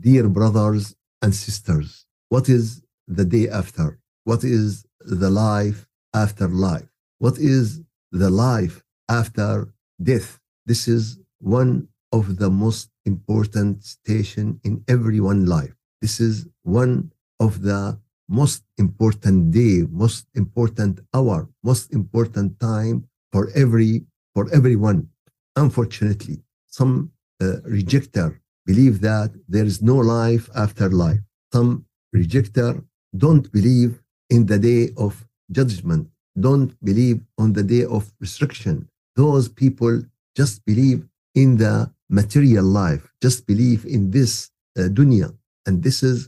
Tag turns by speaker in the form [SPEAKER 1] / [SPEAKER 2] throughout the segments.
[SPEAKER 1] dear brothers and sisters, what is the day after? What is the life after life? What is the life after death? This is one of the most important station in everyone's life. This is one of the most important day, most important hour, most important time for every for everyone. Unfortunately, some uh, rejector believe that there is no life after life. Some rejector don't believe in the day of judgment, don't believe on the day of resurrection. Those people just believe in the material life, just believe in this uh, dunya. And this is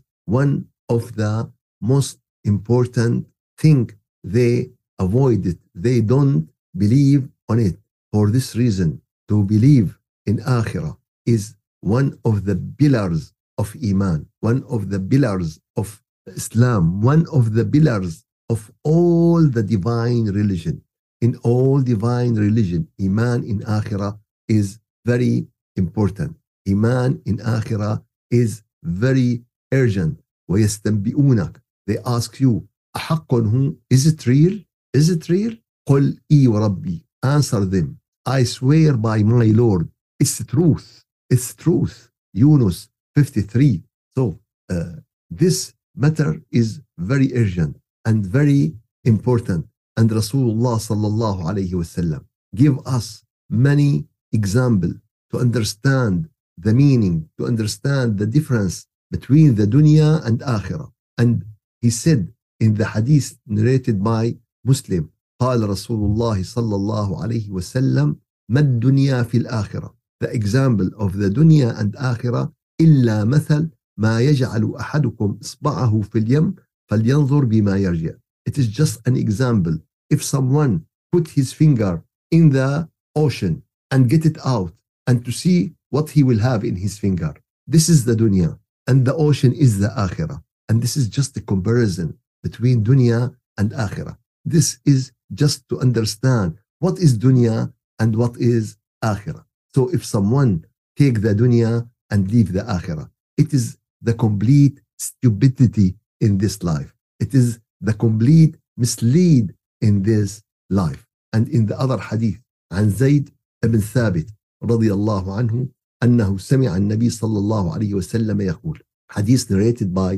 [SPEAKER 1] one of the most important thing they avoid it. They don't believe on it. For this reason, to believe in akhirah is one of the pillars of iman, one of the pillars of Islam, one of the pillars of all the divine religion. In all divine religion, iman in akhirah is very important. Iman in akhirah is very urgent. ويستنبئونك they ask you أحق هو is it real is it real قل إي وربي answer them I swear by my Lord it's truth it's truth Yunus 53 so uh, this matter is very urgent and very important and Rasulullah sallallahu alayhi wasallam give us many example to understand the meaning to understand the difference between the dunya and akhirah and he said in the hadith narrated by Muslim قال رسول الله صلى الله عليه وسلم ما الدنيا في الآخرة the example of the dunya and آخرة إلا مثل ما يجعل أحدكم إصبعه في اليم فلينظر بما يرجع it is just an example if someone put his finger in the ocean and get it out and to see what he will have in his finger this is the dunya and the ocean is the akhirah and this is just a comparison between dunya and akhirah this is just to understand what is dunya and what is akhirah. So if someone take the dunya and leave the akhirah, it is the complete stupidity in this life. It is the complete mislead in this life. And in the other hadith, عن زيد بن ثابت رضي الله عنه أنه سمع النبي صلى الله عليه وسلم يقول hadith narrated by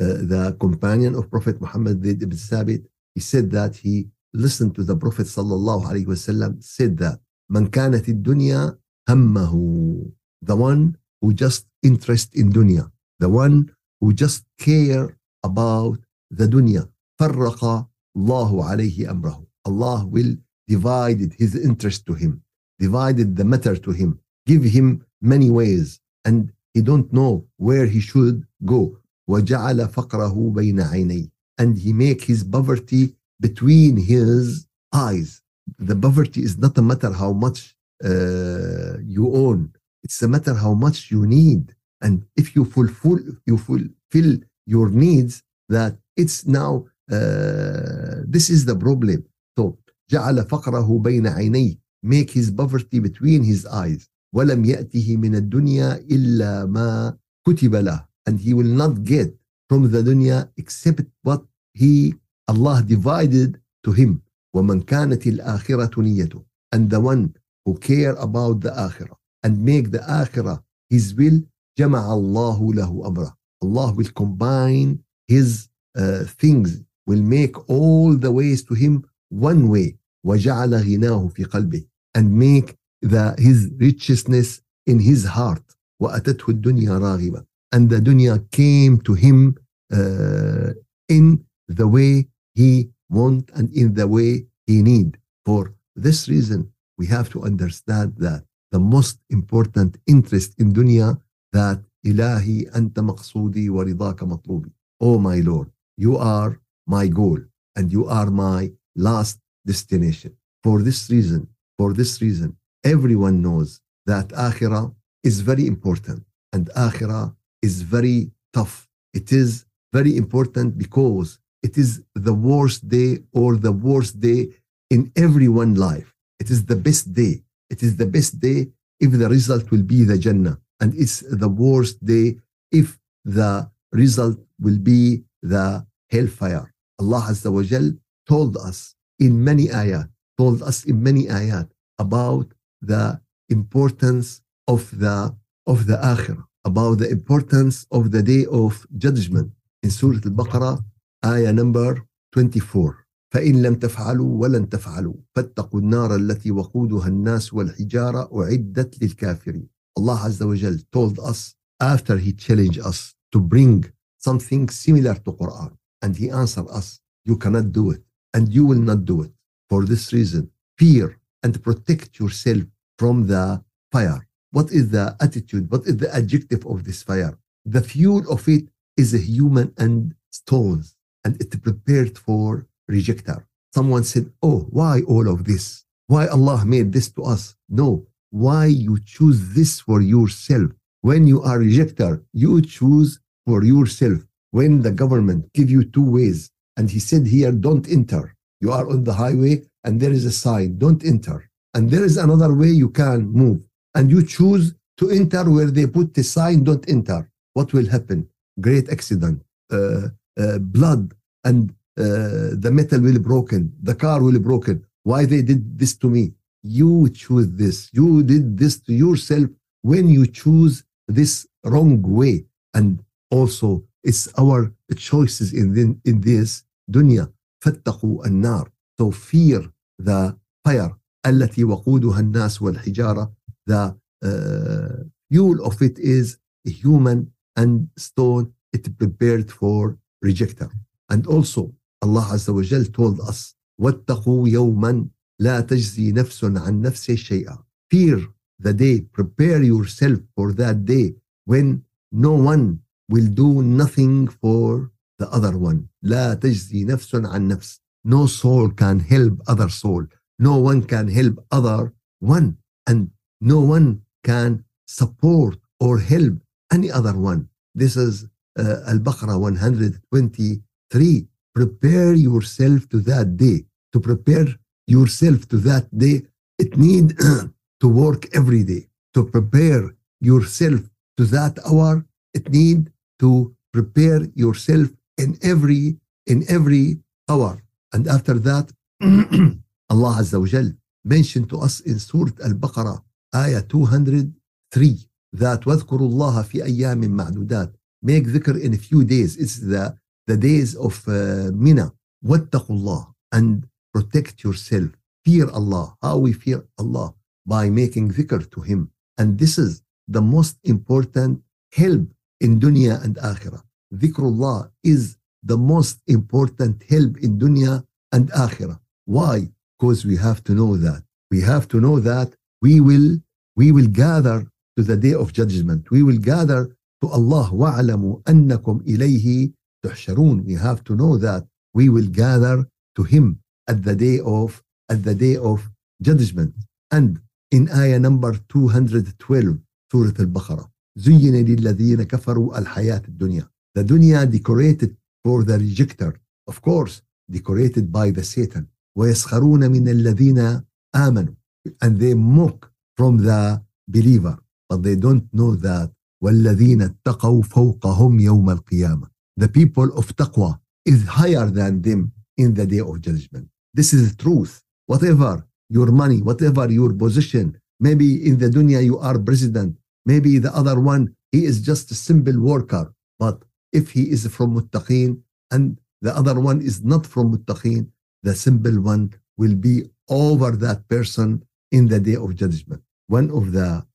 [SPEAKER 1] uh, the companion of Prophet Muhammad Zayd ibn Thabit he said that he listened to the Prophet sallallahu alaihi wasallam said that من كانت الدنيا همه the one who just interest in dunya the one who just care about the dunya فرق الله عليه أمره Allah will divided his interest to him divided the matter to him give him many ways and he don't know where he should go وجعل فقره بين عينيه and he make his poverty between his eyes. The poverty is not a matter how much uh, you own. It's a matter how much you need. And if you fulfill, you fulfill your needs, that it's now, uh, this is the problem. So, جعل فقره بين عينيه make his poverty between his eyes ولم يأته من الدنيا إلا ما كتب له and he will not get from the dunya except what he Allah divided to him ومن كانت الآخرة نيته and the one who care about the akhirah and make the akhirah his will جمع الله له أمره Allah will combine his uh, things will make all the ways to him one way وجعل غناه في قلبه and make the his righteousness in his heart وأتته الدنيا راغبة and the dunya came to him uh, in the way he want and in the way he need. For this reason, we have to understand that the most important interest in dunya that ilahi anta maqsudi wa ridaka matlubi. Oh my Lord, you are my goal and you are my last destination. For this reason, for this reason, everyone knows that akhirah is very important and akhirah is very tough. It is very important because it is the worst day or the worst day in everyone's life. It is the best day. It is the best day if the result will be the Jannah. And it's the worst day if the result will be the hellfire. Allah Azza wa Jal told us in many ayat, told us in many ayat about the importance of the of the akhirah, about the importance of the day of judgment. In Surah Al-Baqarah, ayah number 24. فإن لم تفعلوا ولن تفعلوا فاتقوا النار التي وقودها الناس والحجارة أعدت للكافرين. Allah Azza wa Jal told us after he challenged us to bring something similar to Quran and he answered us, you cannot do it and you will not do it. For this reason, fear and protect yourself from the fire. What is the attitude? What is the adjective of this fire? The fuel of it is a human and stones, and it's prepared for rejecter. Someone said, Oh, why all of this? Why Allah made this to us? No, why you choose this for yourself? When you are rejecter, you choose for yourself. When the government give you two ways, and he said here, don't enter. You are on the highway and there is a sign, don't enter. And there is another way you can move. And you choose to enter where they put the sign, don't enter. What will happen? Great accident, uh, uh, blood, and the metal will be broken, the car will be broken. Why they did this to me? You choose this. You did this to yourself when you choose this wrong way. And also, it's our choices in, the, in this dunya. فاتقوا النار. So fear the fire التي وقودها الناس والحجارة. The uh, fuel of it is human and stone. It prepared for rejecter. And also Azza wa Jal told us واتقوا يوما لا تجزي نفس عن نفس شيئا. Fear the day. Prepare yourself for that day when no one will do nothing for the other one. لا تجزي نفس عن نفس. No soul can help other soul. No one can help other one. And no one can support or help any other one. This is uh, Al-Baqarah 123. Prepare yourself to that day. To prepare yourself to that day, it need to work every day. To prepare yourself to that hour, it need to prepare yourself in every in every hour. And after that, Allah Azza wa Jal mentioned to us in Surah Al-Baqarah, ayah 203, that وَاذْكُرُوا اللَّهَ فِي أَيَّامٍ مَعْدُودَات Make dhikr in a few days. It's the, the days of uh, Mina. وَاتَّقُوا اللَّهِ And protect yourself. Fear Allah. How we fear Allah? By making dhikr to Him. And this is the most important help in dunya and akhirah. Dhikrullah is the most important help in dunya and akhirah. Why? Because we have to know that. We have to know that we will we will gather to the day of judgment. We will gather to Allah wa'alamu annakum ilayhi tuhsharun. We have to know that we will gather to Him at the day of at the day of judgment. And in ayah number 212, Surah Al-Baqarah, زين للذين كفروا الحياة الدنيا. The dunya decorated for the rejecter. Of course, decorated by the Satan. ويسخرون من الذين آمنوا. And they mock from the believer. But they don't know that والذين اتقوا فوقهم يوم القيامة. The people of taqwa is higher than them in the day of judgment. This is the truth. Whatever your money, whatever your position, maybe in the dunya you are president, maybe the other one, he is just a simple worker. But if he is from muttaqeen and the other one is not from muttaqeen, the simple one will be over that person in the day of judgment. One of the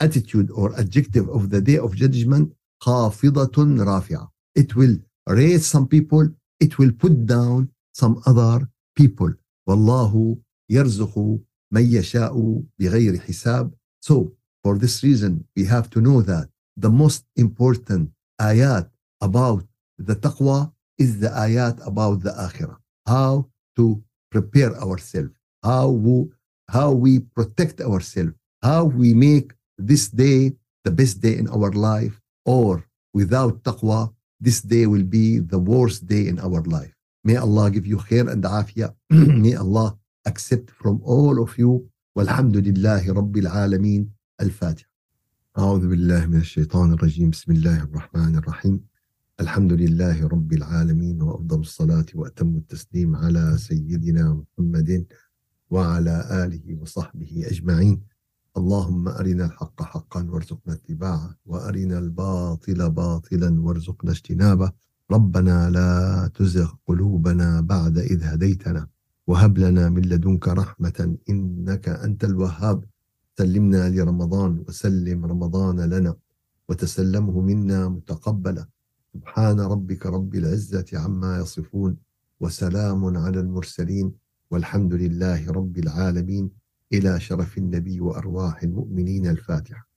[SPEAKER 1] attitude or adjective of the day of judgment, خافضة رافعة. It will raise some people, it will put down some other people. والله يرزق من يشاء بغير حساب. So, for this reason, we have to know that the most important ayat about the taqwa is the ayat about the akhirah. How to prepare ourselves, how we, how we protect ourselves, how we make this day the best day in our life, or without taqwa, This day will be the worst day in our life. May Allah give you khair and afiyah. May Allah accept from all of you. Walhamdulillahi Rabbil Alameen. Al-Fatiha. أعوذ بالله من الشيطان الرجيم بسم الله الرحمن الرحيم الحمد لله رب العالمين وأفضل الصلاة وأتم التسليم على سيدنا محمد وعلى آله وصحبه أجمعين اللهم أرنا الحق حقا وارزقنا اتباعه وأرنا الباطل باطلا وارزقنا اجتنابه. ربنا لا تزغ قلوبنا بعد إذ هديتنا وهب لنا من لدنك رحمة إنك أنت الوهاب. سلمنا لرمضان وسلم رمضان لنا وتسلمه منا متقبلا. سبحان ربك رب العزة عما يصفون وسلام على المرسلين والحمد لله رب العالمين. إلى شرف النبي وأرواح المؤمنين الفاتحة.